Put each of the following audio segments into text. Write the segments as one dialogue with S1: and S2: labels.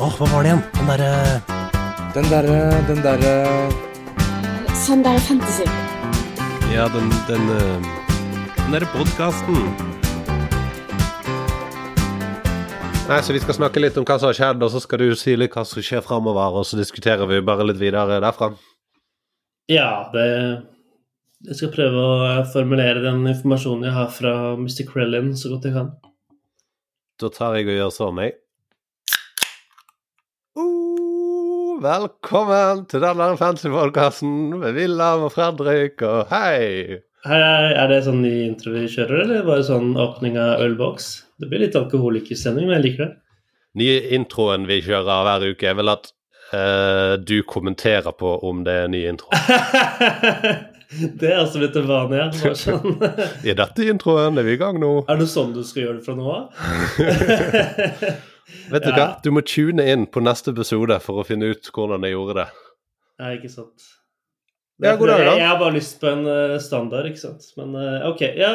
S1: Åh, hva var det igjen? Den derre
S2: Den derre Den derre
S3: Sånn der fantasy.
S1: Ja, den Den, eh, den derre podkasten. Nei, så Vi skal snakke litt om hva som har skjedd, og så skal du si litt hva som skjer framover, og så diskuterer vi bare litt videre derfra.
S4: Ja, det Jeg skal prøve å formulere den informasjonen jeg har fra Mr. Krellin, så godt jeg kan.
S1: Da tar jeg og gjør sånn, jeg. Uh, velkommen til denne fancy-podkasten med Wilhelm og Fredrik, og hei!
S4: Hei, hei, er det sånn ny intro vi kjører, eller bare sånn åpning av ølboks? Det blir litt alkoholikerstemning, men jeg liker det.
S1: Nye introen vi kjører hver uke, er vel at uh, du kommenterer på om det er ny intro.
S4: det er altså blitt en vane, ja. Sånn.
S1: Er dette introen? Er vi i gang nå?
S4: Er det sånn du skal gjøre det fra nå av?
S1: Vet du
S4: Ja.
S1: hva? Du må tune inn på neste episode for å finne ut hvordan jeg gjorde det.
S4: Nei, ikke sant.
S1: Ja, god dag, da.
S4: Jeg, har bare lyst på en eh, standard, ikke sant. Men eh, OK, ja,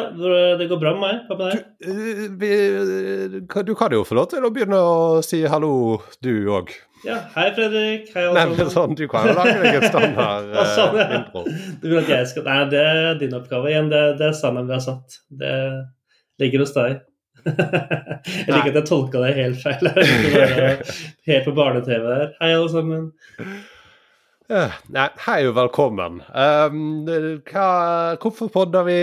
S4: det går bra med meg. Hva med deg?
S1: Eh, du kan jo få lov til å begynne å si hallo, du òg.
S4: Ja, hei, Fredrik. Hei, alle
S1: men
S4: sammen.
S1: sånn, du kan jo lage deg en standard
S4: sånn, ja.
S1: intro.
S4: Du vil at jeg skal Nei, det er din oppgave igjen. Det, det er standarden vi har satt. Det ligger hos deg. Jeg liker at jeg tolka det helt feil. Helt på barne-TV der. Hei, alle sammen.
S1: Nei, hei og velkommen. Um, hva, hvorfor podder vi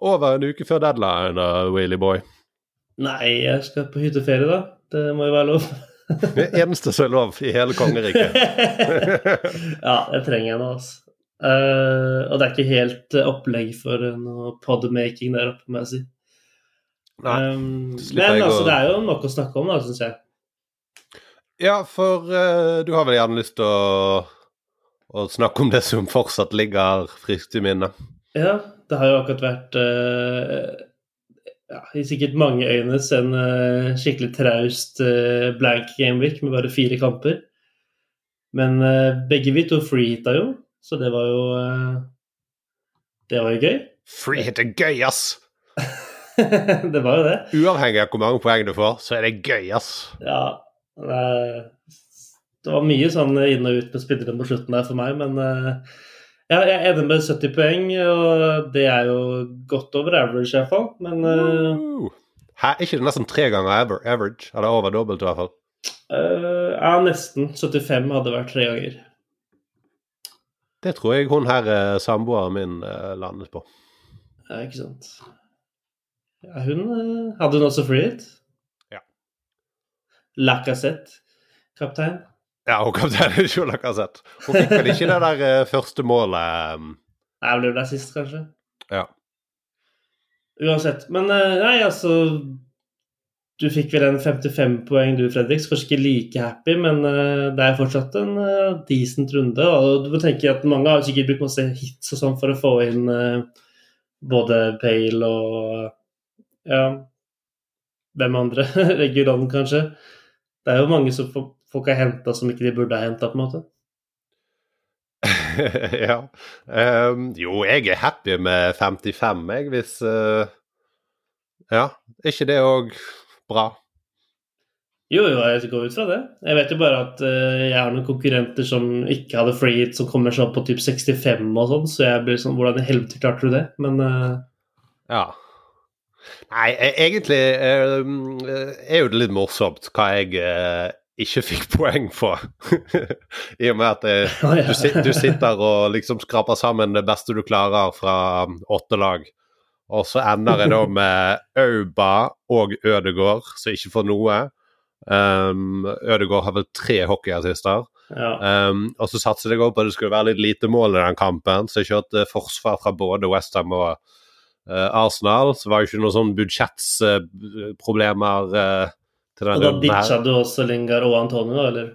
S1: over en uke før deadline, Willy Boy?
S4: Nei, jeg skal på hytteferie, da. Det må jo være lov.
S1: Det eneste som er lov i hele kongeriket.
S4: ja, det trenger jeg nå, altså. Uh, og det er ikke helt opplegg for noe podmaking der oppe, må jeg si.
S1: Nei,
S4: Um, men altså, det er jo nok å snakke om, da, syns jeg.
S1: Ja, for uh, du har vel gjerne lyst til å, å snakke om det som fortsatt ligger friskt i minnet?
S4: Ja, det har jo akkurat vært uh, ja, i sikkert mange øynes en uh, skikkelig traust blank gameweek med bare fire kamper. Men begge vi to freehita jo, så det var jo Det var jo gøy.
S1: Freehit er gøy, ass!
S4: det var jo det.
S1: Uavhengig av hvor mange poeng du får, så er det gøy, ass.
S4: Ja. Det, var mye sånn inn og ut med spillere på slutten der for meg, men eh, ja, jeg ender med 70 poeng, og det er jo godt over average i hvert fall. Men
S1: Woo. Hæ, er ikke det nesten tre ganger aver average? Eller over dobbelt, i hvert fall.
S4: Uh, ja, nesten. 75 hadde vært tre ganger.
S1: Det tror jeg hun her samboeren min landet på.
S4: Ja, ikke sant. Ja, hun eh, Hadde hun også free hit?
S1: Ja.
S4: Lacassette, kaptein.
S1: Ja, hun kaptein Jola Lacassette. Hun fikk vel ikke det der eh, første målet um,
S4: Nei, ble det sist, kanskje?
S1: Ja.
S4: Uansett. Men eh, nei, altså Du fikk vel en 55 poeng du, Fredrik. Kanskje ikke like happy, men det er fortsatt en decent runde. Og du må tenke at mange har sikkert brukt masse hits og sånn for å få inn både Pale og Ja Hvem andre? Regulon, kanskje. Det er jo mange som folk har henta som ikke de burde ha henta, på en måte.
S1: Ja. Um, jo, jeg er happy med 55, jeg, hvis uh, Ja, er ikke det òg bra?
S4: Jo, jo, jeg går ut fra det. Jeg vet jo bare at uh, jeg har noen konkurrenter som ikke hadde free hit, som kommer sånn på typ 65 og sånn, så jeg blir sånn Hvordan i helvete klarte du det? Men uh,
S1: Ja. Nei, e- egentlig eh, er jo det litt morsomt hva jeg eh, ikke fikk poeng for. I og med at eh, du, du sitter og liksom skraper sammen det beste du klarer fra um, åtte lag, og så ender jeg da med Auba og Ødegård, som ikke får noe. Um, Ødegård har vel tre hockeyassister.
S4: ja.
S1: Um, og så satset jeg også på at det skulle være litt lite mål i den kampen, så jeg kjørte forsvar fra både Westham og Arsenal. Så var det ikke noen sånn budsjettproblemer uh, til
S4: Og da ditcha du også Lingard og Antonio, eller?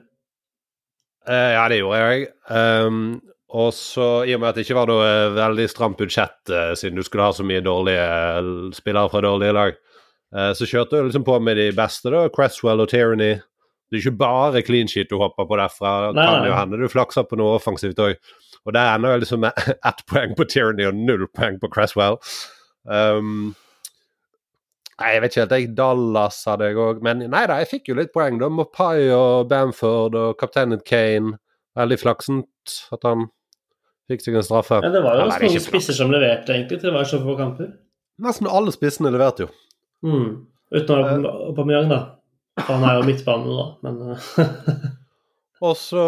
S1: Eh, ja, det gjorde jeg. Um, og så, i og med at det ikke var noe eh, veldig stramt budsjett, eh, siden du skulle ha så mye dårlige eh, spillere fra dårlige lag, eh, så kjørte du liksom på med de beste, da. Cresswell og Tyranny. Det er ikke bare clean sheet du hopper på derfra.
S4: Nei,
S1: kan jo hende du flakser på noe offensivt òg. Og der ender jeg liksom med ett poeng på Tyranny og null poeng på Cresswell. Um, Nei, jeg vet ikke helt. jeg Dallas hadde jeg òg. Men nei da, jeg fikk jo litt poeng. da. Mopai og Bamford og kapteinen Kane. Veldig flaksent at han fikk seg en straffe.
S4: Ja, det var jo noen spisser som leverte, egentlig, til hver så få kamper.
S1: Nesten alle spissene leverte jo.
S4: Mm. Utenom Aubameyang, da. Han er jo midtbane nå, men eh,
S1: Og så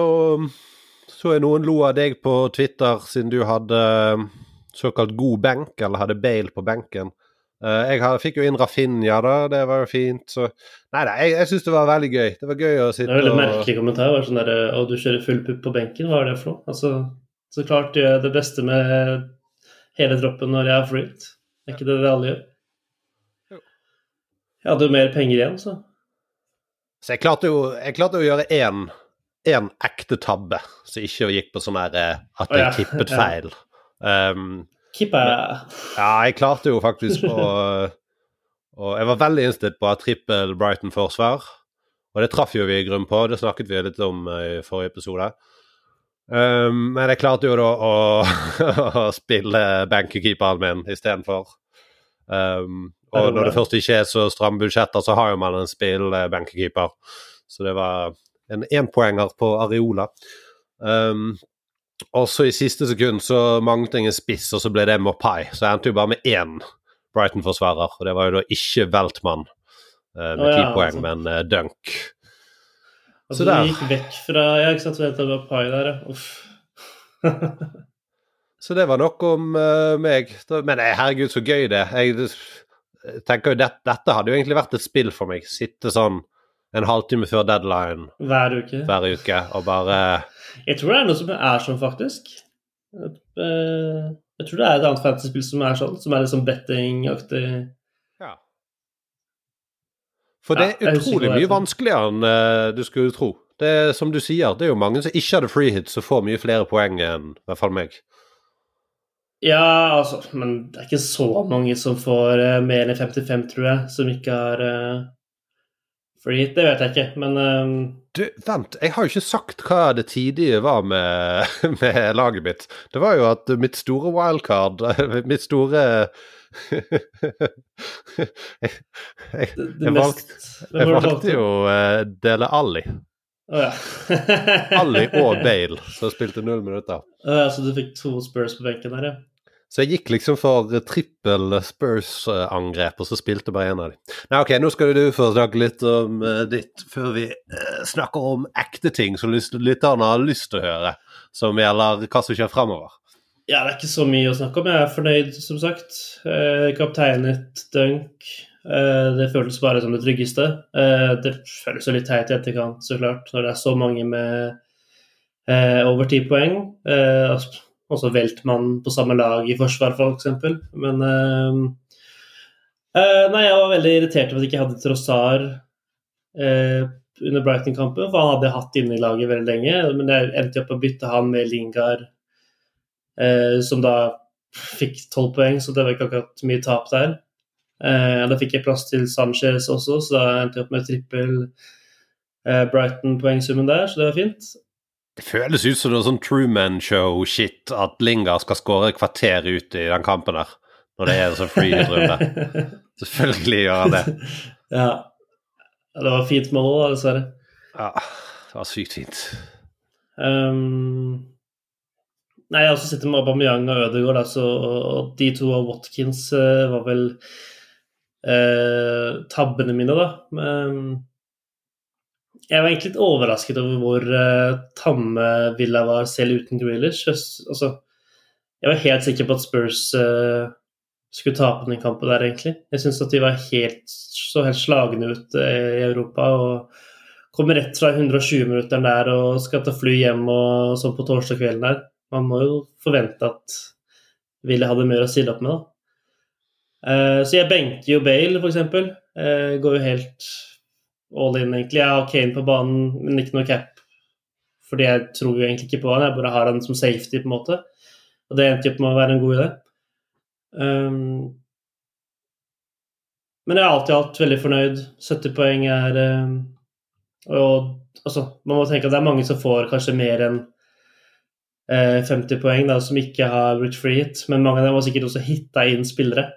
S1: så jeg noen lo av deg på Twitter siden du hadde um, såkalt god benk, eller hadde Bale på benken. Uh, jeg har, fikk jo inn Rafinha, da. Det var jo fint. Så Nei da, jeg, jeg syns det var veldig gøy. Det var gøy å
S4: det
S1: sitte
S4: er en veldig
S1: og
S4: merkelig kommentar. Var sånn der, Å, du kjører full pupp på benken, hva er det for noe? Altså, så klart gjør jeg det beste med hele troppen når jeg er Det Er ikke det det alle gjør? Jeg hadde jo mer penger igjen, så.
S1: Så jeg klarte jo, jeg klarte å gjøre én én ekte tabbe, som ikke gikk på sånn her eh, at jeg
S4: ja.
S1: tippet
S4: Ja.
S1: feil. Um,
S4: Keeper.
S1: ja, jeg klarte jo faktisk å Og jeg var veldig innstilt på å ha trippel Brighton-forsvar. Og det traff jo vi i grunn på, det snakket vi litt om eh, i forrige episode. Um, men jeg klarte jo da å, å spille bankekeeperen min istedenfor. Um, og når det først ikke er så stramme budsjetter, så har jo man en spill eh. Så det var en énpoenger på Areola. Um, og så i siste sekund så manglet jeg en spiss, og så ble det Mopai. Så jeg endte jo bare med én Brighton-forsvarer, og det var jo da ikke Weltmann eh, med ti
S4: ja,
S1: poeng,
S4: altså.
S1: men eh, Dunk.
S4: Altså,
S1: Så
S4: du gikk vekk fra Ja, ikke sant, vet det var pai der, ja. Uff.
S1: Så det var nok om uh, meg. Men herregud, så gøy det. Jeg tenker jo det, Dette hadde jo egentlig vært et spill for meg. Sitte sånn en halvtime før deadline
S4: Hver uke.
S1: hver uke og bare
S4: Jeg tror det er noe som er sånn, faktisk. Eh, Jeg tror det er et annet fantasyspill som er sånn, som er litt sånn betting-aktig.
S1: Ja. For det er
S4: ja,
S1: utrolig mye vanskeligere enn eh, du skulle tro. Det er som du sier, det er jo mange som ikke hadde free hits, som får mye flere poeng enn i hvert fall meg.
S4: Ja, altså, men det er ikke så mange som får uh, mer enn 55, tror jeg, som ikke har uh, hit. Det vet jeg ikke, men eh,
S1: Du, vent, jeg har jo ikke sagt hva det tidige var med, med laget mitt. Det var jo at mitt store wildcard, mitt store jeg, jeg, jeg, valgte, jeg valgte jo uh, Dele Alli.
S4: Å ja.
S1: Alli og Bale, som spilte null minutter.
S4: Uh, så du fikk to Spurs på benken her, ja.
S1: Så jeg gikk liksom for trippel Spurs-angrep, og så spilte bare én av dem. Nei, ok, nå skal du få snakke litt om eh, ditt, før vi eh, snakker om ekte ting som lytterne har lyst til å høre, som gjelder hva som skjer fremover.
S4: Ja, det er ikke så mye å snakke om. Jeg er fornøyd, som sagt. Eh, Kapteinet Dunk. Det føles bare som det tryggeste. Det føles jo litt teit i etterkant, så klart, når det er så mange med over ti poeng. Eh, så Weltmann på samme lag i forsvar, f.eks. Men eh, eh, Nei, jeg var veldig irritert over at jeg ikke hadde Trossar eh, under Brighton-kampen, for han hadde jeg hatt inne i laget veldig lenge. Men jeg endte opp med å bytte han med Lingard som da fikk tolv poeng, så det var ikke akkurat mye tap der. Da fikk jeg plass til Sanchez også, så da endte jeg opp med trippel Brighton-poengsummen der, så det var fint.
S1: Det føles ut som noe sånn Truman Show-shit at Lingard skal skåre et kvarter ut i den kampen der, når det er en sånn free-runde. Selvfølgelig gjør han det.
S4: ja. Det var fint mål, da, dessverre.
S1: Ja, det var sykt fint.
S4: Um, nei, jeg også sittet med Aubameyang og Ødegaard, altså, og de to og Watkins eh, var vel uh, tabbene mine, da. Men jeg var egentlig litt overrasket over hvor uh, tamme Villa var selv uten Grealish. Altså, jeg var helt sikker på at Spurs uh, skulle tape den kampen der, egentlig. Jeg syns at de var helt, så helt slagne ut uh, i Europa. og kommer rett fra 120-minutteren der og skal ta fly hjem og sånn på torsdag kvelden der. Man må jo forvente at Ville hadde mer å stille opp med, da. Så jeg benker jo Bale, eksempel. Eh, går jo helt all in, egentlig. Jeg har Kane på banen, men ikke noe cap. Fordi jeg tror jo egentlig ikke på han, jeg bare har han som safety, på en måte. Og det endte jo med å være en god idé. Um, men jeg er alt i alt veldig fornøyd. 70 poeng er um, Og altså, man må tenke at det er mange som får kanskje mer enn eh, 50 poeng, da, som ikke har blitt free hit. Men mange av dem har sikkert også hitta inn spillere.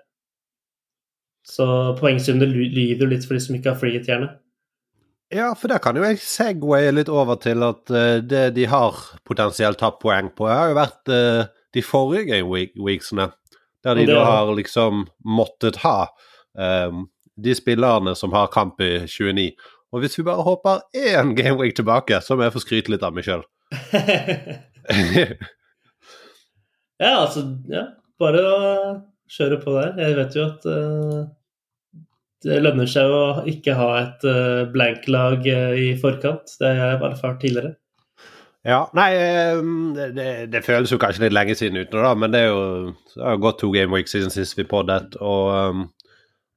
S4: Så poengsumene lyver litt for de som ikke har free hit, gjerne.
S1: Ja, for der kan jo jeg segwaye litt over til at uh, det de har potensielt tatt poeng på, har jo vært uh, de forrige weeksene. Der de da har liksom måttet ha um, de spillerne som har kamp i 29. Og hvis vi bare hopper én gameweek tilbake, så må jeg få skryte litt av meg sjøl.
S4: ja, altså Ja, bare å kjøre på der. Jeg vet jo at uh, det lønner seg å ikke ha et uh, blank-lag uh, i forkant. Det har jeg erfart tidligere.
S1: Ja, nei det, det, føles jo kanskje litt lenge siden uten da, men det er jo det har gått to game weeks siden sist vi poddet. Og um,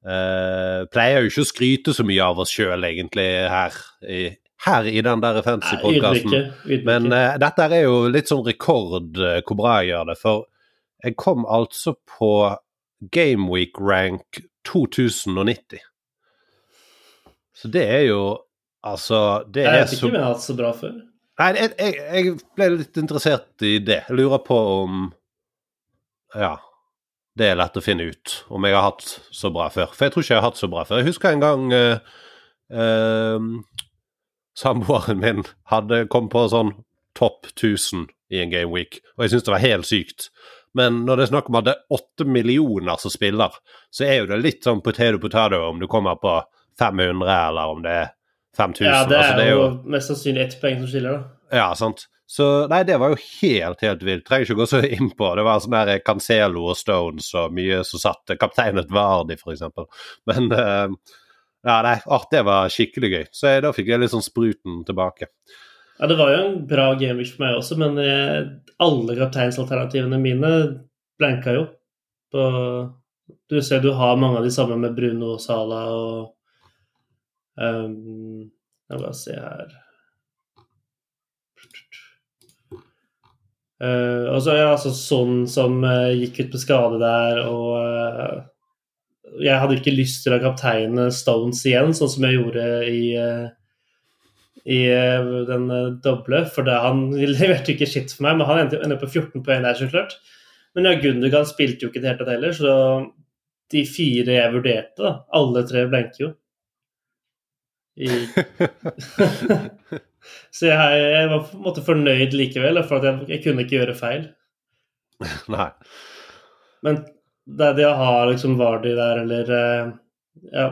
S1: uh, pleier jo ikke å skryte så mye av oss sjøl, egentlig, her i, her i den der fancy-podkasten. Men uh, dette er jo litt sånn rekord uh, hvor bra jeg gjør det. For jeg kom altså på Gameweek rank 2090. Så det er jo Altså, det er så
S4: Jeg vet ikke om jeg har hatt så bra før.
S1: Nei, jeg, jeg, jeg, ble litt interessert i det. Jeg lurer på om Ja. Det er lett å finne ut om jeg har hatt så bra før. For jeg tror ikke jeg har hatt så bra før. Jeg husker en gang uh, uh, samboeren min hadde kom på sånn topp 1000 i en game week, og jeg syntes det var helt sykt. Men når det er snakk om at det er åtte millioner som spiller, så er jo det litt sånn potato potato om du kommer på 500 eller om det er 5000.
S4: Ja, det er, altså, det er jo, mest sannsynlig ett poeng som skiller, da.
S1: Ja, sant. Så nei, det var jo helt, helt vilt. Trenger ikke gå så inn på. Det var sånn der Cancelo og Stones og mye som satt. Kapteinet Vardi, f.eks. Men uh, ja, nei, det var skikkelig gøy. Så jeg, da fikk jeg litt sånn spruten tilbake.
S4: Ja, det var jo en bra gameweek for meg også, men jeg, alle kapteinsalternativene mine blanka jo. På, du ser du har mange av de samme med Bruno og Sala og Um, jeg må bare se her uh, Og så er det altså sånn som uh, gikk ut på skade der, og uh, jeg hadde ikke lyst til å kapteine Stones igjen, sånn som jeg gjorde i i den doble, for det, han leverte ikke skitt for meg, men han endte, opp på 14 poeng der, så klart. Men ja, Gundergan spilte jo ikke det hele tatt heller, så de fire jeg vurderte, da, alle tre blenker jo. så jeg, jeg, var på en måte fornøyd likevel, for at jeg, jeg kunne ikke gjøre feil.
S1: Nei.
S4: Men det, det å ha liksom Vardi der, eller eh, Ja.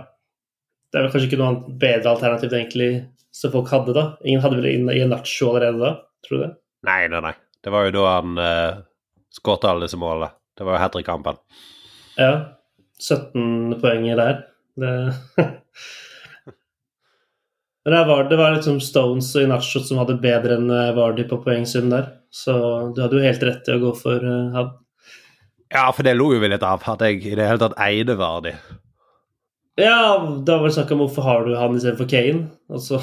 S4: Det er vel kanskje ikke noe annet bedre alternativ egentlig som folk hadde da? Ingen hadde vel i Nacho allerede da, tror du det?
S1: Nei, nei, nei. Det var jo da han uh, skåret alle disse målene. Det var jo hat trick-kampen.
S4: Ja. 17 poeng der. Det Men det var, det var liksom Stones og Inacho som hadde bedre enn eh, Vardy på poengsum der. Så du hadde jo helt rett til å gå for uh, han.
S1: Ja, for det lo jo vi litt av, at jeg i det hele tatt eide Vardy.
S4: Ja, da var det snakk om hvorfor har du han istedenfor Kane, altså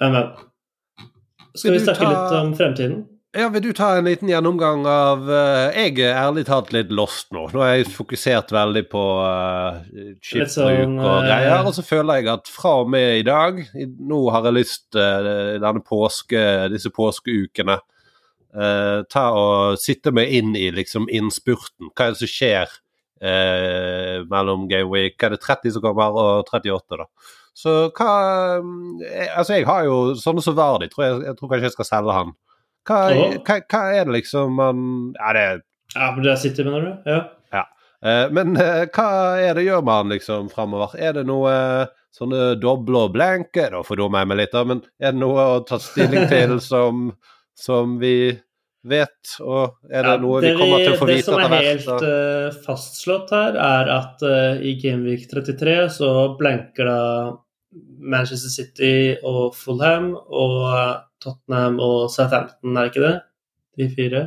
S4: Men, men. Skal vi snakke ta... litt om fremtiden?
S1: Ja, Vil du ta en liten gjennomgang av uh, Jeg er ærlig talt litt lost nå. Nå har jeg fokusert veldig på uh, skiftbruk sånn, og eh, greier. Og så føler jeg at fra og med i dag Nå har jeg lyst uh, påske, disse påskeukene uh, Ta og sitte meg inn i liksom innspurten. Hva er det som skjer uh, mellom Game Week? Er det 30 som kommer, og 38, da? Så hva Altså, jeg har jo sånne som Vardi. Tror jeg, jeg tror kanskje jeg skal selge han. Hva, hva, hva, er det liksom man Ja, det
S4: Ja, men der sitter mener du? Ja.
S1: ja. Eh, men eh, hva er det gjør man liksom framover? Er det noe uh, sånne doble og blanke? Da fordummer jeg meg litt, da, men er det noe å ta stilling til som, som vi vet, og er det ja, noe vi kommer til å få vite
S4: etter hvert? Det som er helt uh, fastslått her, er at uh, i Gameweek 33 så blanker da Manchester City og Fulham og Tottenham og Southampton, er ikke det? De fire.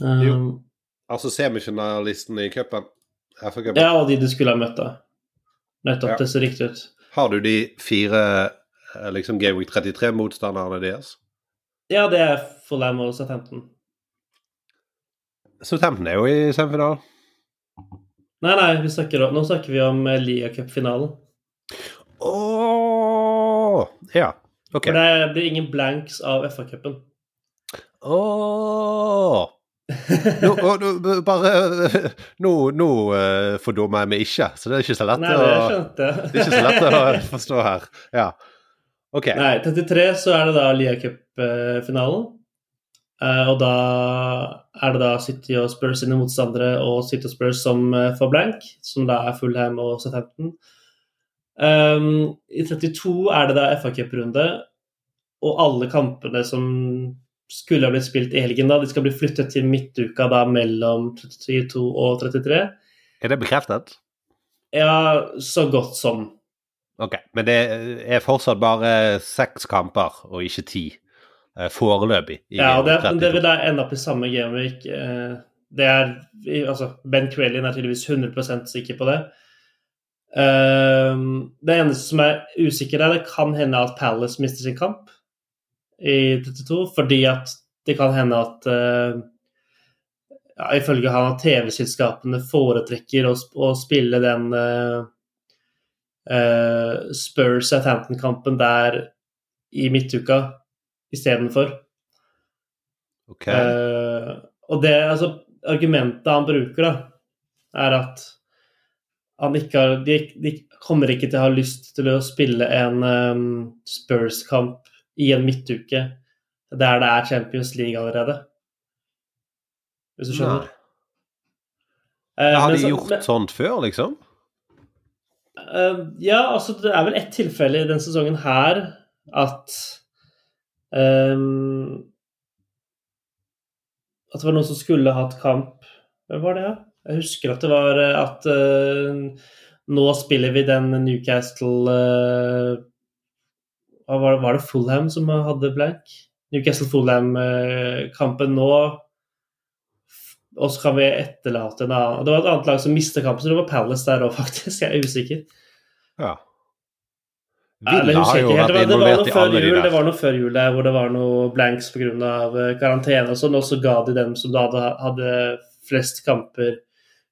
S1: Um, jo. Altså semifinalisten i cupen?
S4: Ja, og de du skulle ha møtt, da. Nettopp. Ja. Det ser riktig ut.
S1: Har du de fire eh, liksom Gameweek 33-motstanderne deres?
S4: Ja, det er Fulham og Southampton.
S1: Southampton er jo i semifinalen.
S4: Nei, nei, snakker, nå snakker vi om eh, ligacupfinalen.
S1: Å oh, Ja.
S4: OK. For det blir ingen blanks av FA-cupen.
S1: Oh. nå, nå, bare Nå, nå uh, fordummer jeg meg ikke, så det er ikke så lett,
S4: Nei,
S1: å,
S4: det
S1: det er ikke så lett å forstå her. Ja. OK.
S4: Nei, 33 så er det da Lia Cup-finalen. Uh, og da er det da City og Spurs sine motstandere og City og Spurs som uh, får blank, som da er Fullham og Southampton. Um, I 32 er det da FA Cup-runde, og alle kampene som skulle ha blitt spilt i helgen, da, de skal bli flyttet til midtuka da mellom 32 og 33.
S1: Er det bekreftet?
S4: Ja, så godt som.
S1: Ok, Men det er fortsatt bare seks kamper og ikke ti eh, foreløpig?
S4: Ja, det, det, vil da ende opp i samme gameweek. Eh, det er, altså, Ben Crellin er tydeligvis 100% sikker på det. Um, det eneste som er usikker, er det kan hende at Palace mister sin kamp i 32, fordi at det kan hende at uh, ja, Ifølge han at TV-selskapene foretrekker å, å, spille den uh, uh, Spurs Southampton-kampen der i midtuka istedenfor.
S1: Okay.
S4: Uh, og det altså, argumentet han bruker, da, er at han ikke har de, de, kommer ikke til å ha lyst til å spille en um, Spurs-kamp i en midtuke der det er Champions League allerede. Hvis du skjønner?
S1: Uh, har de så, gjort men, sånt før, liksom?
S4: Uh, ja, altså det er vel ett tilfelle i denne sesongen her at um, At det var noen som skulle hatt kamp Hvem var det, da? Jeg husker at det var eh, at uh, nå spiller vi den Newcastle uh, var, var, det Fulham som hadde blank? Newcastle Fulham-kampen nå. Og så kan vi etterlate en annen Det var et annet lag som mistet kampen, så det var Palace der òg, faktisk. Jeg er usikker.
S1: Ja.
S4: Villa har jo vært involvert i alle de der. Det var noe før jul der hvor det var noe blanks pga. karantene og sånn, og så ga de dem som da hadde, hadde flest kamper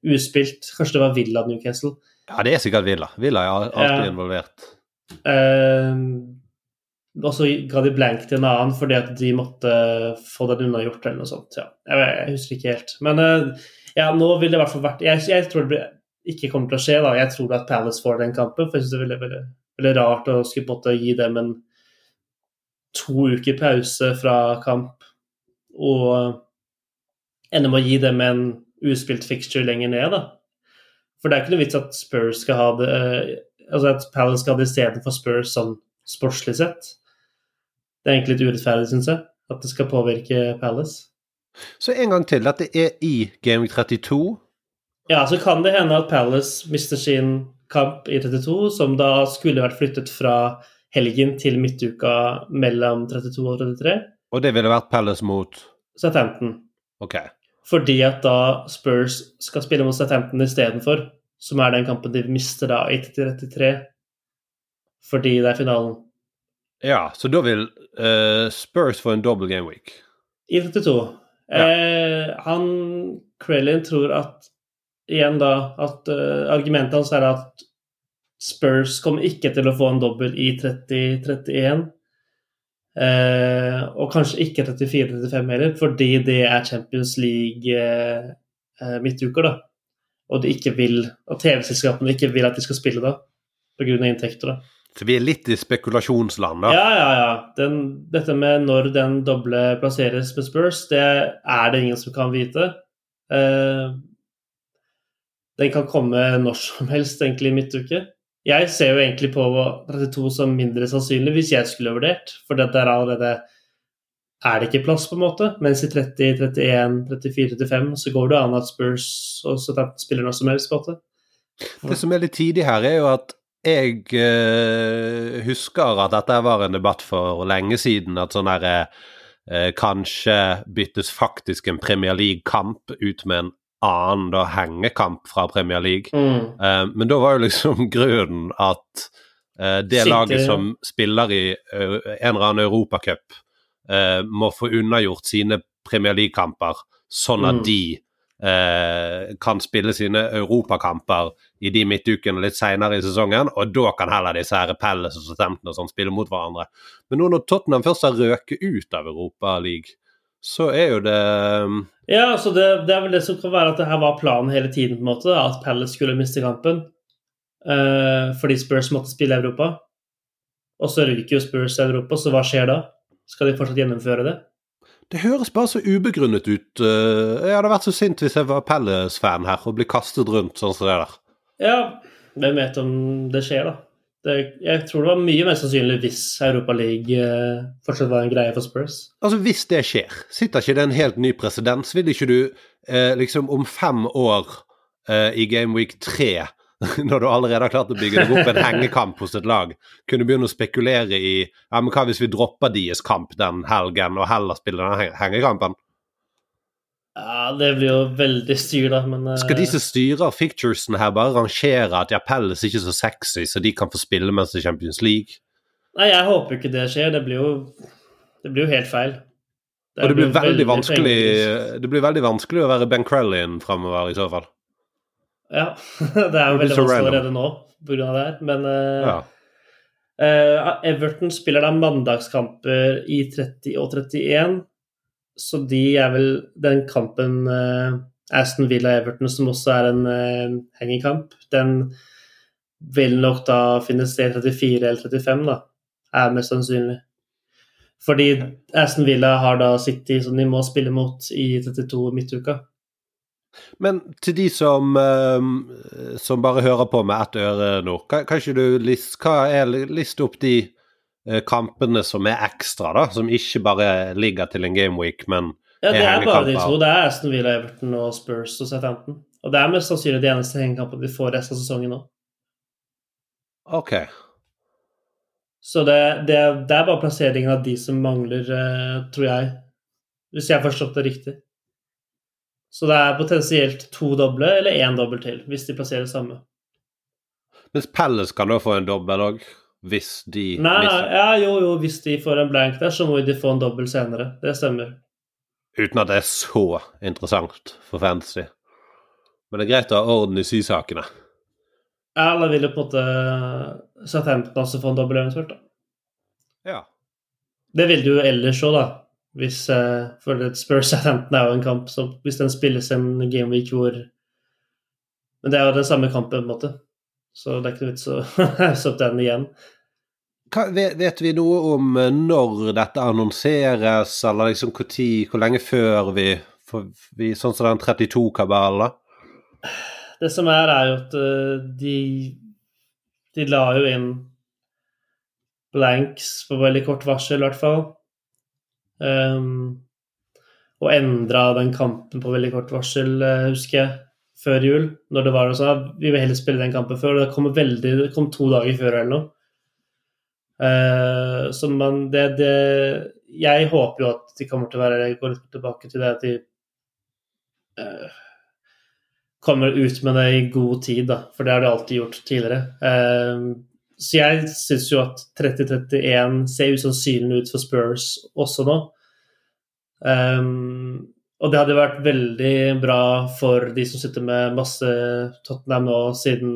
S4: uspilt. Kanskje det var Villa Newcastle.
S1: Ja, det er sikkert Villa. Villa er alltid ja. involvert.
S4: Uh, og så ga de blank til en annen fordi at de måtte få den unnagjort eller noe sånt. Ja. Jeg, jeg, husker ikke helt. Men uh, ja, nå vil det i hvert fall vært jeg, jeg, tror det ikke kommer til å skje. da. Jeg tror at Palace får den kampen. For jeg syns det er veldig, rart å skulle måtte gi dem en to uker pause fra kamp og ende med å gi dem en uspilt fixture lenger ned, da. For det er ikke noe vits at Spurs skal ha det eh, Altså at Palace skal ha det istedenfor Spurs sånn sportslig sett. Det er egentlig litt urettferdig, syns jeg, at det skal påvirke Palace.
S1: Så en gang til, at det er i Game 32?
S4: Ja, så kan det hende at Palace mister sin kamp i 32, som da skulle vært flyttet fra helgen til midtuka mellom 32 og 33.
S1: Og det ville vært Palace mot?
S4: Southampton.
S1: Ok.
S4: Fordi at da Spurs skal spille mot Southampton istedenfor, som er den kampen de mister da i 33 fordi det er finalen.
S1: Ja, så da vil uh, Spurs få en double game week?
S4: I 32. Ja. Eh, han Krellin tror at igjen da at uh, argumentet hans er at Spurs kommer ikke til å få en dobbel i 30-31. Eh, og kanskje ikke 34-35 heller, fordi det er Champions League eh, eh, midtuker, da. Og de ikke vil, og TV-selskapene ikke vil at de skal spille da, pga. inntekter. da.
S1: Så vi er litt i spekulasjonsland, da?
S4: Ja, ja, ja. Den, dette med når den doble plasseres med Spurs, det er det ingen som kan vite. Uh, den kan komme når som helst, egentlig, i midtuke. Jeg ser jo egentlig på 32 som mindre sannsynlig hvis jeg skulle vurdert, for dette er allerede er det ikke plass, på en måte. Mens i 30, 31, 34, 35 så går det an at Spurs og Southampton spiller noe som helst, på en måte.
S1: Det som er litt tidlig her, er jo at jeg eh, husker at dette var en debatt for lenge siden. At sånn herre eh, Kanskje byttes faktisk en Premier League-kamp ut med en annen da, hengekamp fra Premier League. Mm. Eh, men da var jo liksom grunnen at uh, det Sitte, laget som spiller i en eller annen europacup, må få unnagjort sine Premier League-kamper, sånn at mm. de kan spille sine europakamper i de midtukene litt seinere i sesongen, og da kan heller disse her Pelles og Southampton og sånn spille mot hverandre. Men nå når Tottenham først har røket ut av Europa League, så er jo det
S4: Ja, altså det, det, er vel det som kan være at det her var planen hele tiden, på en måte, at Pelles skulle miste kampen. eh, fordi Spurs måtte spille Europa. Og så ryker jo Spurs Europa, så hva skjer da? Skal de fortsatt gjennomføre det?
S1: Det høres bare så ubegrunnet ut. Eh, jeg hadde vært så sint hvis jeg var Pelles-fan her og ble kastet rundt sånn som det der.
S4: Ja, hvem vet om det skjer, da. Det, jeg tror det var mye mer sannsynlig hvis Europa League eh, fortsatt var en greie for Spurs.
S1: Altså, hvis det skjer, sitter ikke det en helt ny presedens? Vil ikke du eh, liksom om fem år eh, i Game Week 3 når du allerede har klart å bygge deg opp en hengekamp hos et lag, kunne begynne å spekulere i ja, men hva hvis vi dropper deres kamp den helgen og heller spiller den hengekampen?
S4: Ja, det blir jo veldig styr, da, men uh...
S1: Skal de som styrer ficturesen her, bare rangere at ja, Pelles ikke er så sexy, så de kan få spille mens det er Champions League?
S4: Nei, jeg håper ikke det skjer. Det blir jo, det blir jo helt feil.
S1: Det og det blir, veldig, veldig vanskelig, det blir veldig vanskelig å være Ben Crellin framover, i så fall.
S4: Ja, det er jo veldig vanskelig allerede nå pga. det her, men uh, ja. uh, Everton spiller da mandagskamper i 30 og 31, så de er vel den kampen uh, Aston Villa-Everton, som også er en uh, hengekamp, den vil nok da finne sted 34 eller 35, da, er mest sannsynlig. Fordi Aston Villa har da City som de må spille mot i 32 midtuka.
S1: Men til de som, uh, som bare hører på med ett øre nå, kan, kan ikke du list, er, liste opp de uh, kampene som er ekstra, da? Som ikke bare ligger til en gameweek, men
S4: ja, det er, er bare de to. Det er Aston Villa, Everton og Spurs og Southampton. Og det er mest sannsynlig de eneste hengekampene vi får resten av sesongen nå.
S1: Ok.
S4: Så det, det, det, er bare plasseringen av de som mangler, uh, tror jeg. Hvis jeg har forstått det riktig. Så det er potensielt to doble eller én dobbel til, hvis de plasserer samme.
S1: Mens Pelles kan da få en dobbel òg, hvis de
S4: Nei, mister? Ja, jo, jo, hvis de får en blank der, så må de få en dobbel senere. Det stemmer.
S1: Uten at det er så interessant for fantasy. Men det er greit å ha orden i sysakene.
S4: Ja, eller vil jo på en måte Southampton også få en dobbel eventuelt, da.
S1: Ja.
S4: Det vil du jo ellers òg, da. Hvis, uh, for Spurs Southampton er jo en kamp så hvis den spilles en game week hvor Men det er jo den samme kampen, på en måte. Så det er ikke noe vits å hausse opp den igjen.
S1: Hva, vet vi noe om eh, når dette annonseres, eller liksom hvor, tid, hvor lenge før vi, vi Sånn som den 32-kabalen,
S4: Det som er, er jo at uh, de De la jo inn blanks på veldig kort varsel, i hvert fall. Um, og endra den kampen på veldig kort varsel, uh, husker jeg, før jul. Når det var sånn at vi vil heller spille den kampen før. Og det kom, veldig, det kom to dager før eller noe. Uh, så man det, det, Jeg håper jo at de kommer til å være Går litt tilbake til det at de uh, kommer ut med det i god tid, da. For det har de alltid gjort tidligere. Uh, så jeg syns jo at 30-31 ser usannsynlig ut for Spurs også nå. Um, og det hadde vært veldig bra for de som sitter med masse Tottenham nå siden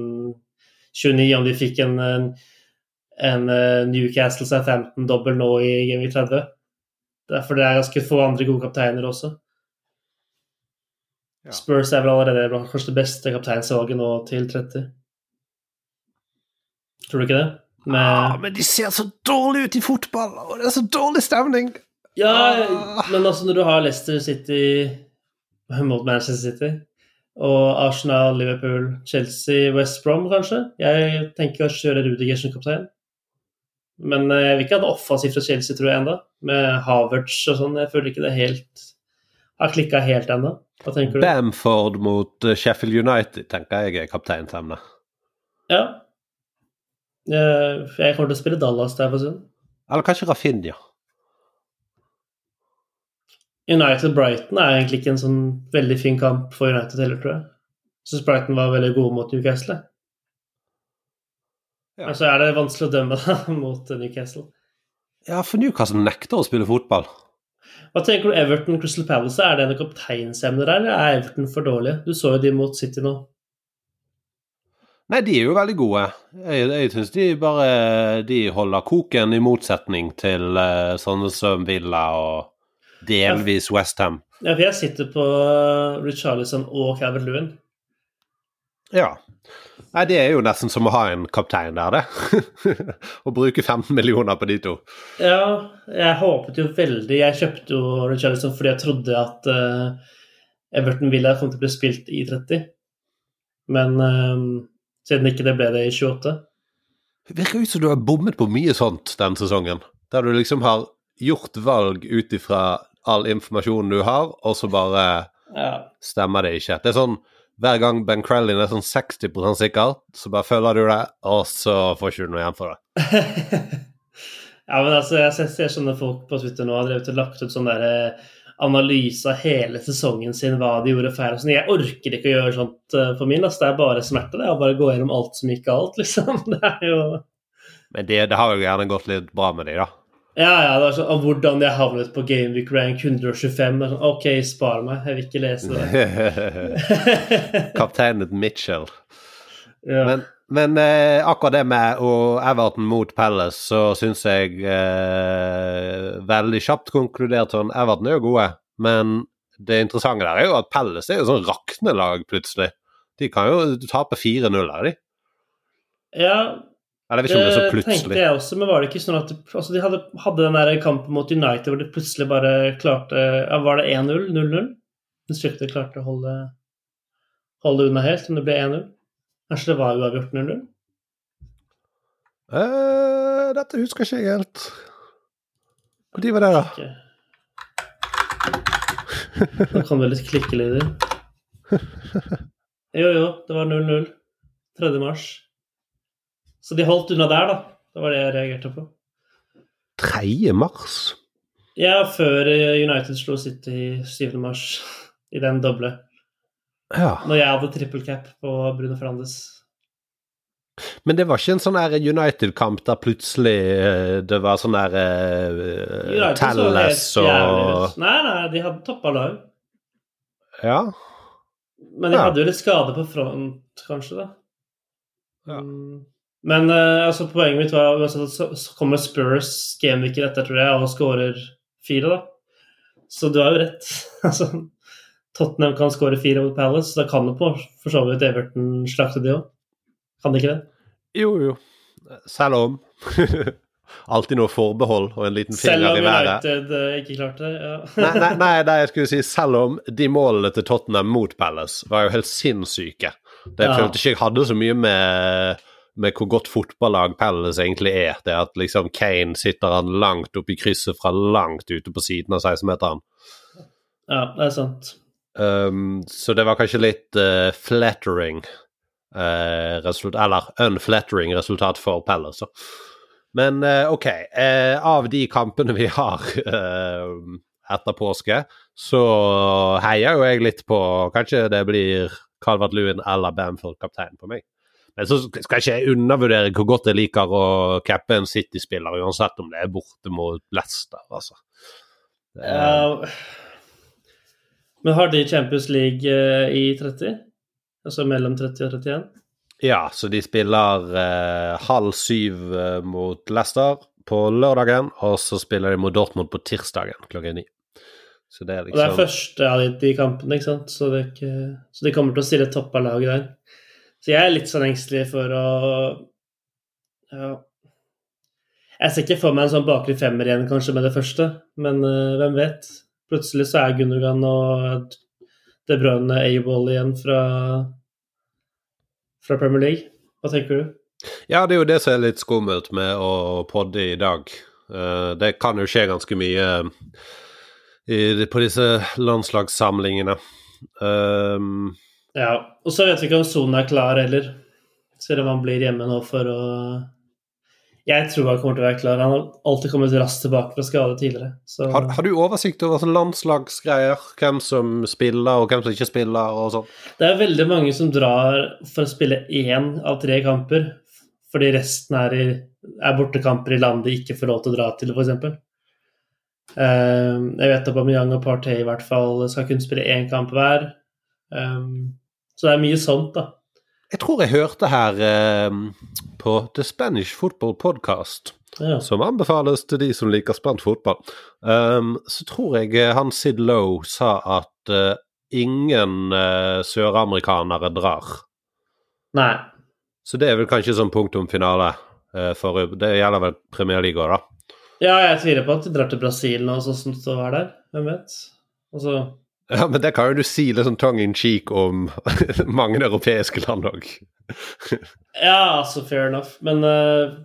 S4: 29, om de fikk en, en, eh, Newcastle Southampton-dobbel nå i Game 30. Derfor det er ganske få andre gode kapteiner også. Ja. Spurs er vel allerede kanskje det beste kapteinsvalget nå til 30. Tror du ikke det?
S1: Med... Ah, men de ser så dårlig ut i fotball, og det er så dårlig stemning!
S4: Ja, ah. men altså når du har Leicester City mot Manchester City, og Arsenal, Liverpool, Chelsea, West Brom, kanskje Jeg tenker å kjøre Rudiger som kaptein. Men eh, jeg vil ikke ha det offensivt fra Chelsea, tror jeg, enda. Med Havertz og sånn. Jeg føler ikke det helt har klikka helt ennå. Hva tenker du?
S1: Bamford mot eh, Sheffield United tenker jeg er kapteinsemne.
S4: Ja, jeg kommer til å spille Dallas der for stund.
S1: Eller kanskje Rafinha.
S4: United Brighton er egentlig ikke en sånn veldig fin kamp for United heller, tror jeg. Jeg syns Brighton var veldig gode mot Newcastle. Ja. Men så er det vanskelig å dømme mot Newcastle.
S1: Ja, for Newcastle nekter å spille fotball.
S4: Hva tenker du Everton Crystal Palace? Er det noe kapteinsemne der, eller er Everton for dårlige? Du så jo de mot City nå.
S1: Nei, de er jo veldig gode. Jeg, jeg syns de bare de holder koken, i motsetning til uh, sånne som Villa og delvis Westham.
S4: Ja, for jeg sitter på Richarlison og Calvert Lewin.
S1: Ja. Nei, det er jo nesten som å ha en kaptein der, det. Å bruke 15 millioner på de to.
S4: Ja, jeg håpet jo veldig Jeg kjøpte jo Richarlison fordi jeg trodde at uh, Everton Villa kom til å bli spilt i 30. Men uh, siden ikke det ble det i 28
S1: Det virker ut som du har bommet på mye sånt den sesongen. Der du liksom har gjort valg ut ifra all informasjonen du har, og så bare
S4: ja.
S1: stemmer det ikke. Det er sånn hver gang Ben Crellin er sånn 60% sikker, så bare følger du det, og så får ikke du noe igjen for det.
S4: ja, men altså, jeg ser, ser sånne folk på Twitter nå har drevet og lagt ut sånn derre eh, analyse av hele sesongen sin, hva de gjorde feil. Sånn. Jeg orker ikke å gjøre sånt uh, for min. Altså. Det er bare smerte. Det å bare gå gjennom alt som gikk galt, liksom. Det er jo
S1: Men det, det har jo gjerne gått litt bra med de, da.
S4: Ja, ja. det er sånn, og hvordan jeg havnet på Gameweek rank 125. det er Sånn, OK, spar meg, jeg vil ikke lese
S1: det. Kapteinen Mitchell. Ja. Men, men eh, akkurat det med og Everton mot Palace, så syns jeg eh, veldig kjapt konkludert sånn Everton er jo gode, men det interessante der er jo at Palace er jo sånn raknelag plutselig. De kan jo tape 4-0 her, de.
S4: Ja,
S1: det så plutselig.
S4: Det tenkte jeg også, men var det ikke sånn at altså de hadde, hadde, den der kampen mot United hvor de plutselig bare klarte ja, Var det 1-0? 0-0? De klarte å holde, holde unna helt, men det ble 1-0? Kanskje det var uavgjort 0-0?
S1: Uh, dette husker ikke jeg helt. Når var det, da?
S4: Nå kom det litt klikkelyder. Jo, jo, det var 0-0. 3. mars. Så de holdt unna der, da. Det var det jeg reagerte på.
S1: 3. mars?
S4: Ja, før United slo City 7. mars i den doble.
S1: Ja.
S4: Når jeg hadde trippel cap på Bruno Fernandes.
S1: Men det var ikke en sånn United-kamp der plutselig eh, det var sånn der uh, Telles og
S4: Nei, nei, de hadde toppa lag.
S1: Ja.
S4: Men de ja. hadde jo litt skade på front, kanskje, da.
S1: Ja.
S4: Mm. Men uh, altså, poenget mitt var at så, kommer Spurs gameweeken etter, tror jeg, og skårer fire, da. Så du har jo rett. altså, Tottenham kan skåre fire mot Palace, da kan det på for så vidt Everton slakte de òg. Kan det ikke det?
S1: Jo, jo. Selv om. Alltid noe forbehold og en liten finger i været.
S4: Selv om United uh, ikke klarte det, ja.
S1: nei, nei, nei, nei, jeg skulle si selv om de målene til Tottenham mot Palace var jo helt sinnssyke. Det ja. følte ikke jeg hadde så mye med med hvor godt fotballag Palace egentlig er. Det at liksom Kane sitter han langt oppe i krysset fra langt ute på siden av 16-meteren.
S4: Ja, det er sant.
S1: Um, så det var kanskje litt uh, flattering uh, resultat, Eller unflattering resultat for Palace. Men uh, OK, av de kampene vi har etter påske, så heier jo jeg litt på Kanskje det blir Calvert Lewin eller Bamford kaptein på meg. Men så skal jeg ikke undervurdere hvor godt jeg liker å cappe en City-spiller, uansett om det er borte mot Leicester, altså.
S4: Uh, men har de Champions League uh, i 30? Altså mellom 30 og 31?
S1: Ja, så de spiller eh, halv syv mot Leicester på lørdagen, og så spiller de mot Dortmund på tirsdagen klokken ni.
S4: Så det er liksom Og det er liksom- første av de, de kampene, ikke sant? Så, ikke... så, de kommer til å stille topp av laget der. Så jeg er litt sånn engstelig for å Ja. Jeg ser ikke for meg en sånn bakre femmer igjen, kanskje, med det første, men uh, hvem vet? Plutselig så er Gundogan og De Bruyne A-ball igjen fra, fra Premier League. Hva tenker du?
S1: Ja, det er jo det som er litt skummelt med å podde i dag. Uh, det kan jo skje ganske mye på disse landslagssamlingene. Um,
S4: ja, og så vet vi ikke om sonen er klar heller. Selv om han blir hjemme nå for å Jeg tror han kommer til å være klar. Han har alltid kommet raskt tilbake fra skade tidligere. Så...
S1: Har, har, du oversikt over sånn landslagsgreier? Hvem som spiller, og hvem som ikke spiller, og sånn?
S4: Det er veldig mange som drar for å spille én av tre kamper, fordi resten er, i, er bortekamper i landet de ikke får lov til å dra til, f.eks. Um, jeg vet at Bamiyang og Partey i hvert fall skal kunne spille én kamp hver. Um, så det er mye sånt, da.
S1: Jeg tror jeg hørte her eh, på The Spanish Football Podcast
S4: Ja.
S1: som anbefales til de som liker spent fotball. Um, så tror jeg eh, han Sid Lowe sa at uh, ingen uh, søramerikanere drar.
S4: Nei.
S1: Så det er vel kanskje sånn punktum finale uh, for Det gjelder vel Premier League òg, da.
S4: Ja, jeg tviler på at de drar til Brasil nå, sånn som det var der. Hvem vet? Altså,
S1: Ja, men det kan jo du si litt sånn tongue in cheek om mange europeiske land òg.
S4: ja, altså, fair enough. Men uh,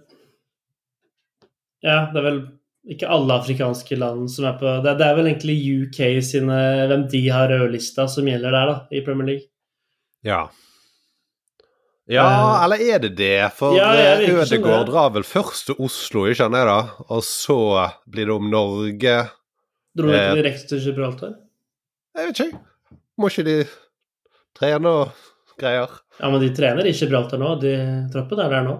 S4: Ja, det er vel ikke alle afrikanske land som er på Det, det er vel egentlig UK sine Hvem de har rødlista som gjelder der, da, i Premier League.
S1: Ja. Ja,
S4: uh,
S1: eller er det det? For
S4: ja,
S1: eh,
S4: det.
S1: drar vel først til Oslo, ikke sant da? Og så blir det om Norge
S4: Dro
S1: du
S4: ikke direkte til Gibraltar?
S1: Jeg vet ikke. Må ikke de trene og greier?
S4: Ja, men de trener i Gibraltar nå. De troppen er der nå.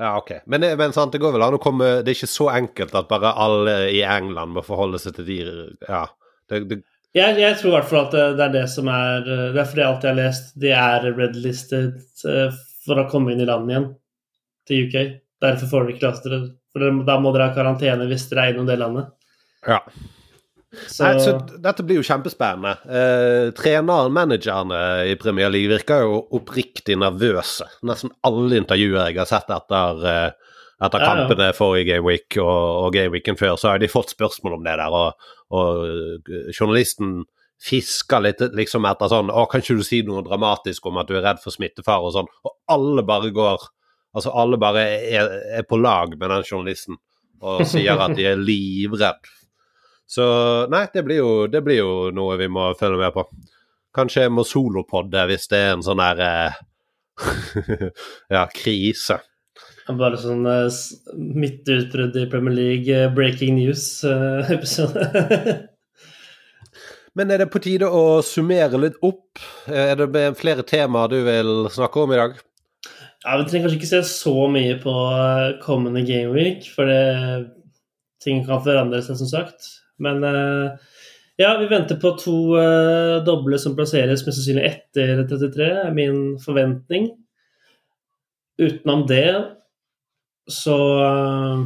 S1: Ja, ok. Men, det- men sant, det går vel an å komme Det er ikke så enkelt at bare alle i England må forholde seg til de Ja. Det, det,
S4: Jeg, jeg tror i hvert fall at det, det er det som er Det er fordi alt jeg har lest, de er redlisted eh, for å komme inn i landet igjen til UK. Derfor får dere ikke lov til det. For da må dere ha karantene hvis dere er innom det landet.
S1: ja.
S4: Så,
S1: Nei, så dette blir jo kjempespennende. Eh, treneren, managerne i Premier League virker jo oppriktig nervøse. Nesten alle intervjuer jeg har sett etter, eh, etter kampene forrige gameweek og, og gameweeken før, så har de fått spørsmål om det der. Og, og eh, journalisten fisker litt liksom etter sånn Å, kan ikke du si noe dramatisk om at du er redd for smittefare og sånn? Og alle bare går Altså, alle bare er, er på lag med den journalisten og sier at de er livredd så nei, det blir, jo, det blir jo noe vi må følge med på. Kanskje jeg må solopodde hvis det er en sånn der eh, Ja, krise.
S4: bare sånn uh, midtutbrudd i Premier League, eh, breaking news-episode.
S1: Men er det på tide å summere litt opp? Eh, Er det flere temaer du vil snakke om i dag?
S4: ja, vi trenger kanskje ikke se så mye på eh, kommende gameweek, for det, ting kan forandre seg, som sagt. Men eh, ja, vi venter på to uh, doble som plasseres mest sannsynlig etter 33, er min forventning. Utenom det så eh,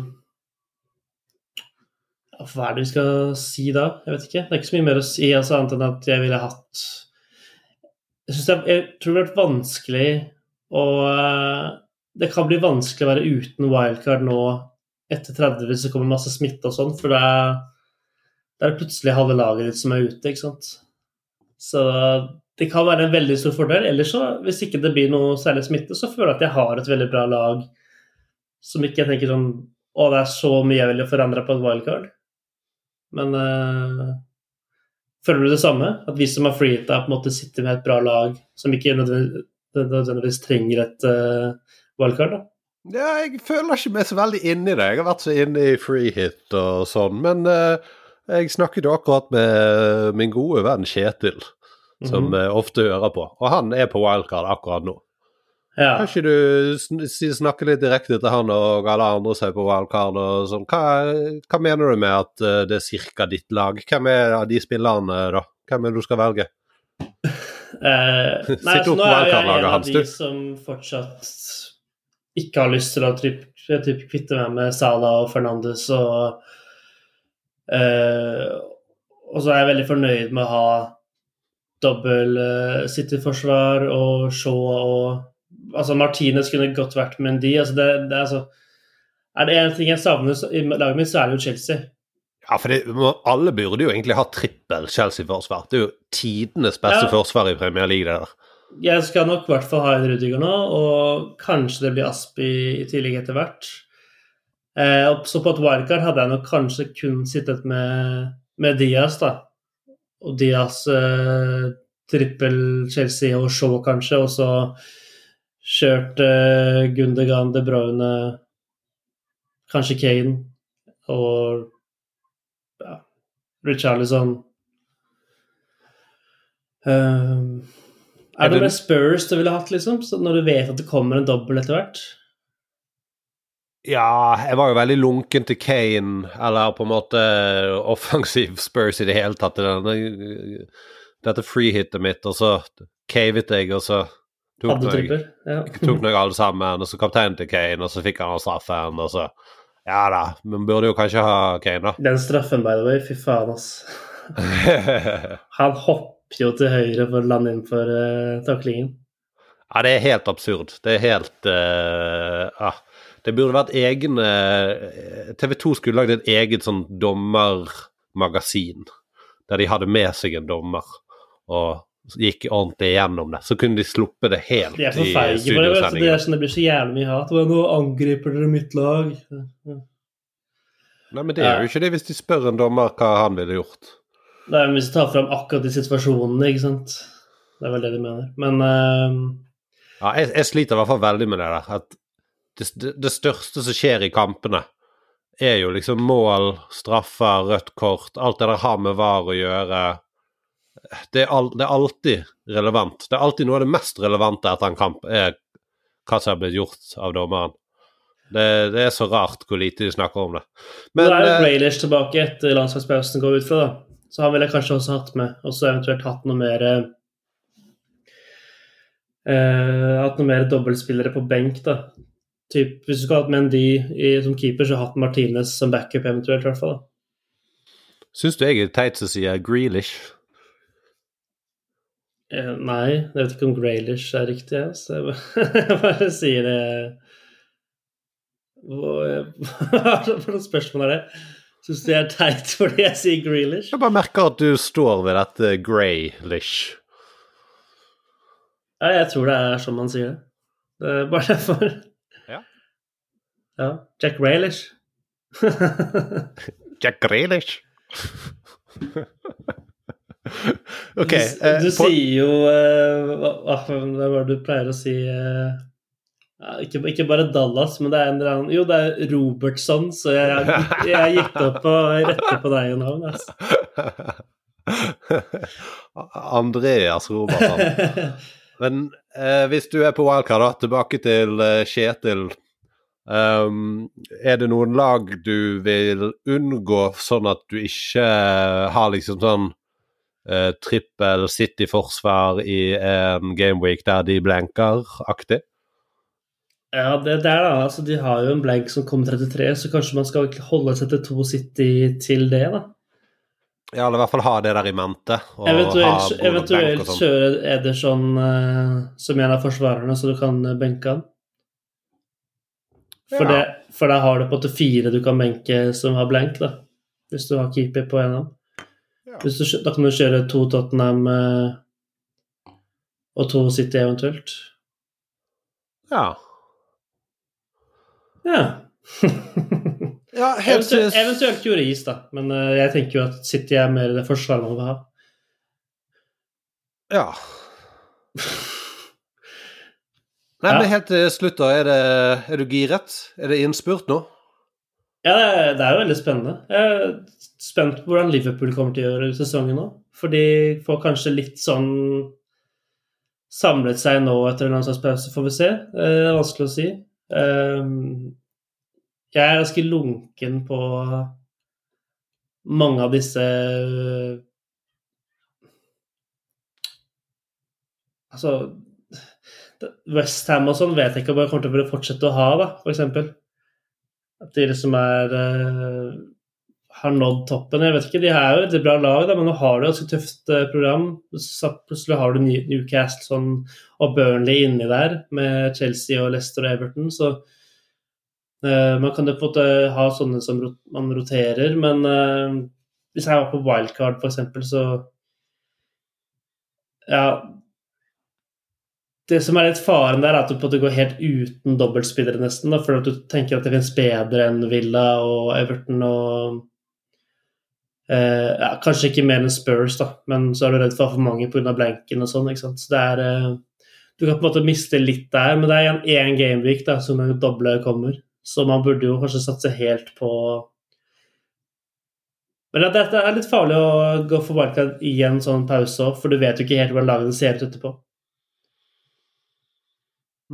S4: Hva er det vi skal si da? Jeg vet ikke. Det er ikke så mye mer å si altså, annet enn at jeg ville hatt Jeg, det er, jeg tror det har vært vanskelig å eh, Det kan bli vanskelig å være uten wildcard nå etter 30 hvis det kommer masse smitte og sånn, for det er, det plutselig halve laget ditt som er ute, ikke sant. Så det kan være en veldig stor fordel. Ellers så, hvis ikke det blir noe særlig smitte, så føler jeg at jeg har et veldig bra lag som ikke jeg tenker sånn Å, det er så mye jeg ville forandra på et wildcard. Men øh, føler du det samme? At vi som har freehita, på en måte sitter med et bra lag som ikke nødvendigvis, trenger et øh, wildcard? da?
S1: Ja, jeg føler ikke meg så veldig inni det. Jeg har vært så inne i freehit og sånn. Men eh, jeg snakket akkurat med min gode venn Kjetil, som
S4: mm
S1: -hmm. ofte hører på. Og han er på wildcard akkurat nå.
S4: Ja.
S1: Kan ikke du sn- snakke litt direkte til han og alle andre som er på wildcard og sånn? Hva, hva mener du med at eh, det er cirka ditt lag? Hvem er av de spillerne, da? Hvem er det du skal velge?
S4: Eh, nei,
S1: altså,
S4: nå er jeg en av de som fortsatt ikke har lyst til å typ, typ kvitte meg med Salah og Fernandes og Og så er jeg veldig fornøyd med å ha dobbel City-forsvar og Shaw og Altså, Martinez kunne godt vært Mendy. Altså, det, det er altså Er det én ting jeg savner i laget mitt, så er det jo Chelsea.
S1: Ja, for det, alle burde jo egentlig ha trippel Chelsea-forsvar. Det er jo tidenes beste
S4: Ja.
S1: forsvar i Premier League, det der.
S4: Jeg skal nok i hvert fall ha en Rudiger nå, og kanskje det blir Aspi i tillegg etter hvert. Eh, så på et wildcard hadde jeg nok kanskje kun sittet med, med Diaz, da. Og Diaz eh, trippel Chelsea og Shaw, kanskje, og så kjørt eh, Gundergan, De Bruyne, kanskje Kane og ja, Richarlison. Um, er
S1: Er
S4: det
S1: det-
S4: med Spurs du ville hatt, liksom? Så når du vet at det kommer en dobbel etter hvert?
S1: Ja, jeg var jo veldig lunken til Kane, eller på en måte offensiv Spurs i det hele tatt. denne- Dette freehitet mitt, og så cavet jeg, og så tok
S4: Hadde
S1: jeg.
S4: Ja.
S1: jeg alle sammen, og så kapteinen til Kane, og så fikk han straffen, og så Ja da, men burde jo kanskje ha Kane, da.
S4: Den straffen, by the way, fy faen, ass. Han hopper jo til høyre for å lande inn for uh, taklingen.
S1: Ja, det er helt absurd. Det er helt uh, ah. Det burde vært egne TV 2 skulle lagd et eget sånn dommermagasin, der de hadde med seg en dommer og gikk ordentlig gjennom det. Så kunne de sluppet det helt
S4: de er så feige, i studiosendinga. Det, sånn, det blir så jævlig mye hat. Nå angriper dere mitt lag.
S1: Nei, men det er jo ikke det hvis de spør en dommer hva han ville gjort.
S4: Nei, men hvis de tar fram akkurat de situasjonene, ikke sant. Det er vel det de mener. Men uh...
S1: Ja, jeg, jeg, sliter i hvert fall veldig med det der. At det, det, største som skjer i kampene, er jo liksom mål, straffer, rødt kort, alt det der har med VAR å gjøre. Det er, al, det er, alltid relevant. Det er alltid noe av det mest relevante etter en kamp, er hva som har blitt gjort av dommeren. Det, det, er så rart hvor lite de snakker om det.
S4: Men, det er jo eh, tilbake etter landslagspausen går ut fra, da. Så han ville kanskje også hatt med, og så eventuelt hatt noe mer eh, Hatt noe mer dobbeltspillere på benk, da. Typ, hvis du skulle hatt Mendy i, som keeper, så hatt Martinez som backup eventuelt, i hvert fall.
S1: Syns du jeg er teit som sier Grealish?
S4: Eh, nei, jeg vet ikke om Graylish er riktig, så jeg bare, bare sier det Hva slags spørsmål er det? Syns du jeg er teit fordi jeg sier Grealish?
S1: Jeg bare merker at du står ved dette Graylish.
S4: Ja, jeg tror det er sånn man sier det. det er bare derfor.
S1: Ja.
S4: ja. Jack Raylish.
S1: Jack Raylish. ok.
S4: Du, du uh, sier jo uh, hva, hva, hva, du pleier å si uh, ikke, ikke, bare Dallas, men det er en eller annen Jo, det er Robertson, så jeg, jeg, jeg gikk opp og rette på deg i navn, altså.
S1: Andreas Robertson. Men eh, hvis du er på wildcard, da, tilbake til eh, Kjetil. Um, er det noen lag du vil unngå, sånn at du ikke har liksom sånn eh, trippel City-forsvar i en gameweek der de blanker-aktig?
S4: Ja, det der, da. Altså, de har jo en blank som kommer 33, så kanskje man skal holde seg til to City til det, da.
S1: Ja, eller i hvert fall ha det der i mente.
S4: Eventuelt, eventuelt kjøre Ederson uh, som en av forsvarerne, så du kan uh, benke han. For, ja. det, for da har du på en måte fire du kan benke som har blank, da. Hvis du har keeper på en av dem. Ja. Du, da kan du kjøre to Tottenham uh, og to City eventuelt.
S1: Ja.
S4: Ja.
S1: ja helt
S4: eventuelt, eventuelt Joris, da. Men uh, jeg tenker jo at City er mer det forsvaret man vil ha.
S1: Ja. Nei, men helt til slutt, da. Er, det, er, du giret? Er det innspurt nå?
S4: Ja, det er, det er, jo veldig spennende. Jeg er spent på hvordan Liverpool kommer til å gjøre sesongen nå. For de får kanskje litt sånn samlet seg nå etter en landslagspause, får vi se. Det er vanskelig å si. Ehm, jeg er ganske lunken på mange av disse Altså Westham og sånn vet jeg ikke om jeg kommer til å fortsette å ha, da, f.eks. At de liksom er uh, har nådd toppen. Jeg vet ikke, De er jo et bra lag, da, men nå har du et ganske tøft uh, program. Så plutselig har du Newcastle sånn, og Burnley inni der, med Chelsea og Leicester og Everton. Så man kan jo på en måte ha sånne som man roterer, men uh, hvis jeg var på wildcard, f.eks., så Ja. Det som er litt faren der, er at du på en måte går helt uten dobbeltspillere, nesten. Da, for at du tenker at det finnes bedre enn Villa og Everton og Eh, ja, kanskje ikke mer enn Spurs, da, men så er du redd for for mange pga. blanken og sånn. ikke sant? Så det er eh, Du kan på en måte miste litt der, men det er igjen én gameweek da, som doble kommer. Så man burde jo kanskje satse helt på Men det, det er litt farlig å gå for wildcard i en sånn pause òg, for du vet jo ikke helt hvordan lagene ser ut etterpå.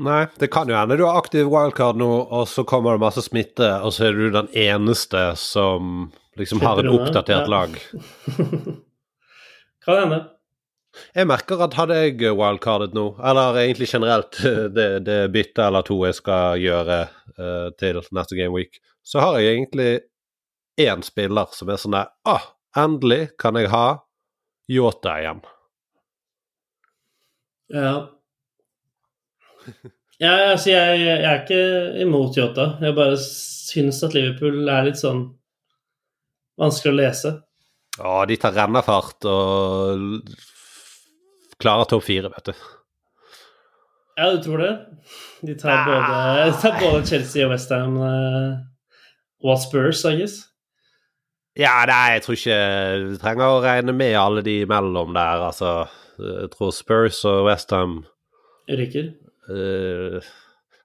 S1: Nei, det kan jo hende du har aktiv wildcard nå, og så kommer det masse smitte, og så er du den eneste som liksom har et oppdatert lag.
S4: kan hende.
S1: Jeg merker at hadde jeg wildcardet nå, eller egentlig generelt det, det byttet eller to jeg skal gjøre uh, til neste Game Week, så har jeg egentlig én spiller som er sånn der ah, endelig kan jeg ha Yota igjen.
S4: Ja. ja altså, jeg, jeg, er ikke imot Yota. Jeg bare syns at Liverpool er litt sånn vanskelig å lese.
S1: Ja, de tar rennefart og klarer topp fire, vet du.
S4: Ja, du tror det? De tar, ah. både, tar både, Chelsea og Westham uh, og Spurs, I guess.
S1: Ja, nei, jeg tror ikke du trenger å regne med alle de imellom der. Altså, jeg tror Spurs og Westham
S4: Ryker?
S1: Uh,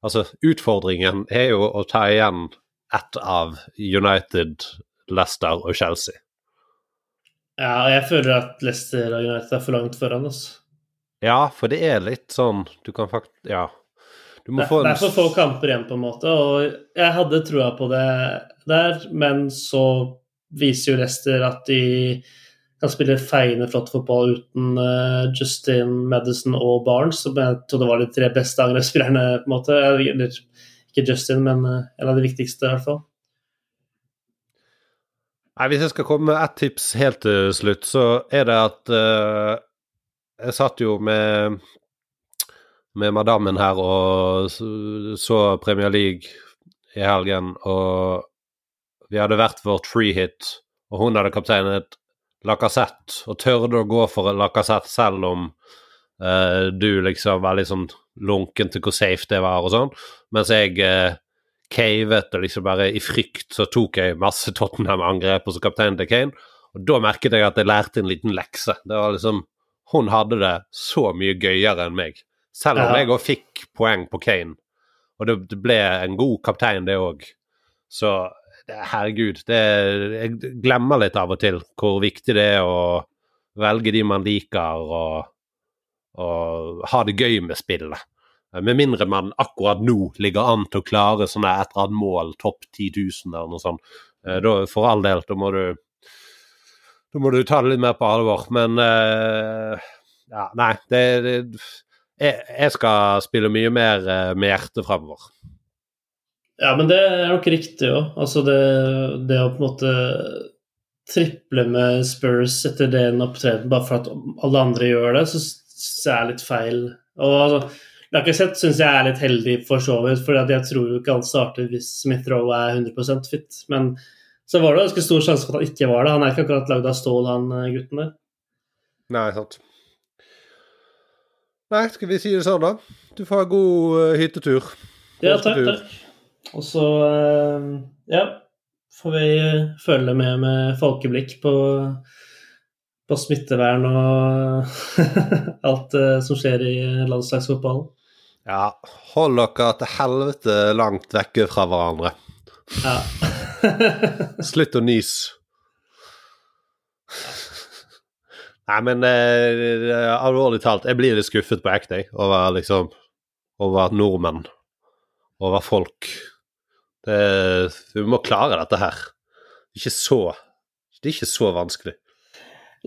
S1: altså, utfordringen er jo å ta igjen ett av United, Leicester og Chelsea.
S4: Ja, og jeg føler at Leicester og United er for langt foran oss.
S1: Ja, for det er litt sånn Du kan faktisk Ja.
S4: Du må det, få en... det er for få kamper igjen, på en måte, og jeg hadde trua på det der, men så viser jo Leicester at de kan spille feiende flott fotball uten uh, Justin, Madison og Barnes, som jeg trodde var de tre beste angrepsspillerne, på en måte. Eller ikke Justin, men uh, en av de viktigste, i hvert fall.
S1: Nei, Hvis jeg skal komme med ett tips helt til slutt, så er det at uh, Jeg satt jo med, med madammen her og så Premier League i helgen, og vi hadde vært vårt free hit, og hun hadde kapteinet Lacassette, og tørde å gå for Lacassette selv om uh, du liksom var litt sånn lunken til hvor safe det var og sånn, mens jeg uh, cavet og liksom bare i frykt så tok jeg masse Tottenham-angrep og så kapteinen til Kane, og da merket jeg at jeg lærte en liten lekse. Det var liksom Hun hadde det så mye gøyere enn meg, selv om ja. jeg òg fikk poeng på Kane, og det, ble en god kaptein, det òg. Så herregud, det, jeg glemmer litt av og til hvor viktig det er å velge de man liker, og, og ha det gøy med spillet. Med mindre man akkurat nå ligger an til å klare sånne et eller annet mål, topp 10 000 eller noe sånt. Eh, da, for all del, da må du da må du ta det litt mer på alvor. Men uh, ja, nei, det, det jeg, jeg, skal spille mye mer uh, med hjertet fremover.
S4: Ja, men det er nok riktig òg. Altså det, det, å på en måte triple med Spurs etter den opptredenen bare for at alle andre gjør det, så er det litt feil. Og altså, Lacassette syns jeg er litt heldig for så vidt, for jeg tror jo ikke han starter hvis Smith Roe er 100% fit. Men så var det ganske stor sjanse for at han ikke var det. Han er ikke akkurat lagd av stål, han eh, gutten der.
S1: Nei, sant. Nei, skal vi si det sånn, da? Du får ha god uh, hyttetur.
S4: Ja, takk, takk. Og så, eh, ja, får vi følge med med folkeblikk på, på smittevern og alt eh, som skjer i landslagsfotballen.
S1: Ja, hold dere til helvete langt vekke fra hverandre. Ja. Slutt å nyse. Nei, men eh, alvorlig talt, jeg blir litt skuffet på ekte over liksom over nordmenn. Over folk det, vi må klare dette her. Ikke så, det er ikke så vanskelig.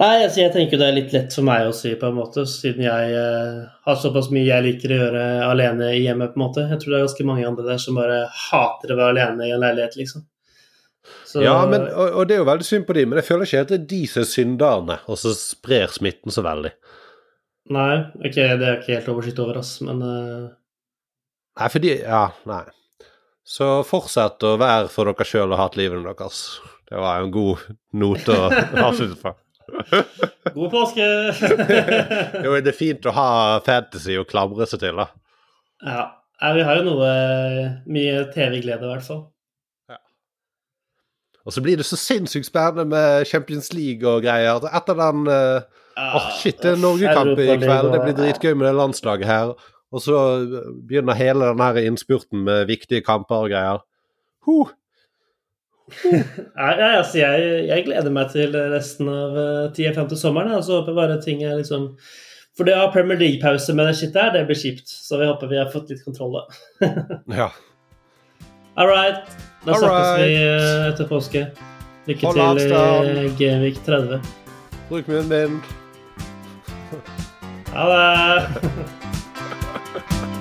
S4: Nei, altså jeg tenker det er litt lett for meg å si, på en måte, siden jeg eh, har såpass mye jeg liker å gjøre alene i hjemmet, på en måte. Jeg tror det er ganske mange andre der som bare hater å være alene i en leilighet, liksom.
S1: Så... Ja, men, og, og, det er jo veldig synd på de, men jeg føler ikke at det er de som er synderne, og så sprer smitten så veldig.
S4: Nei, okay, det er ikke helt oversikt over, oss, men uh...
S1: Nei, fordi Ja, nei. Så fortsett å være for dere sjøl og ha livet deres. Det var jo en god note å avslutte på.
S4: God påske!
S1: jo, det er fint å ha fantasy å klamre seg til, da.
S4: Ja. Vi har jo noe mye TV-glede, i hvert fall.
S1: Og så blir det så sinnssykt spennende med Champions League og greier. Etter den uh, oh, shit, det er Norgekamp i kveld. Det blir dritgøy med det landslaget her. Og så begynner hele den her innspurten med viktige kamper og greier. Huh.
S4: ja, altså, jeg, jeg, gleder meg til resten av eh, tida frem til sommeren. Og så håper jeg bare ting er liksom For det å ha Premier League-pause med det shit der, det blir kjipt. Så vi håper vi har fått litt kontroll, da.
S1: ja.
S4: All right. Da snakkes vi eh, etter påske. Lykke Hold til i 30.
S1: Eh, Bruk munnen din.
S4: Ha det.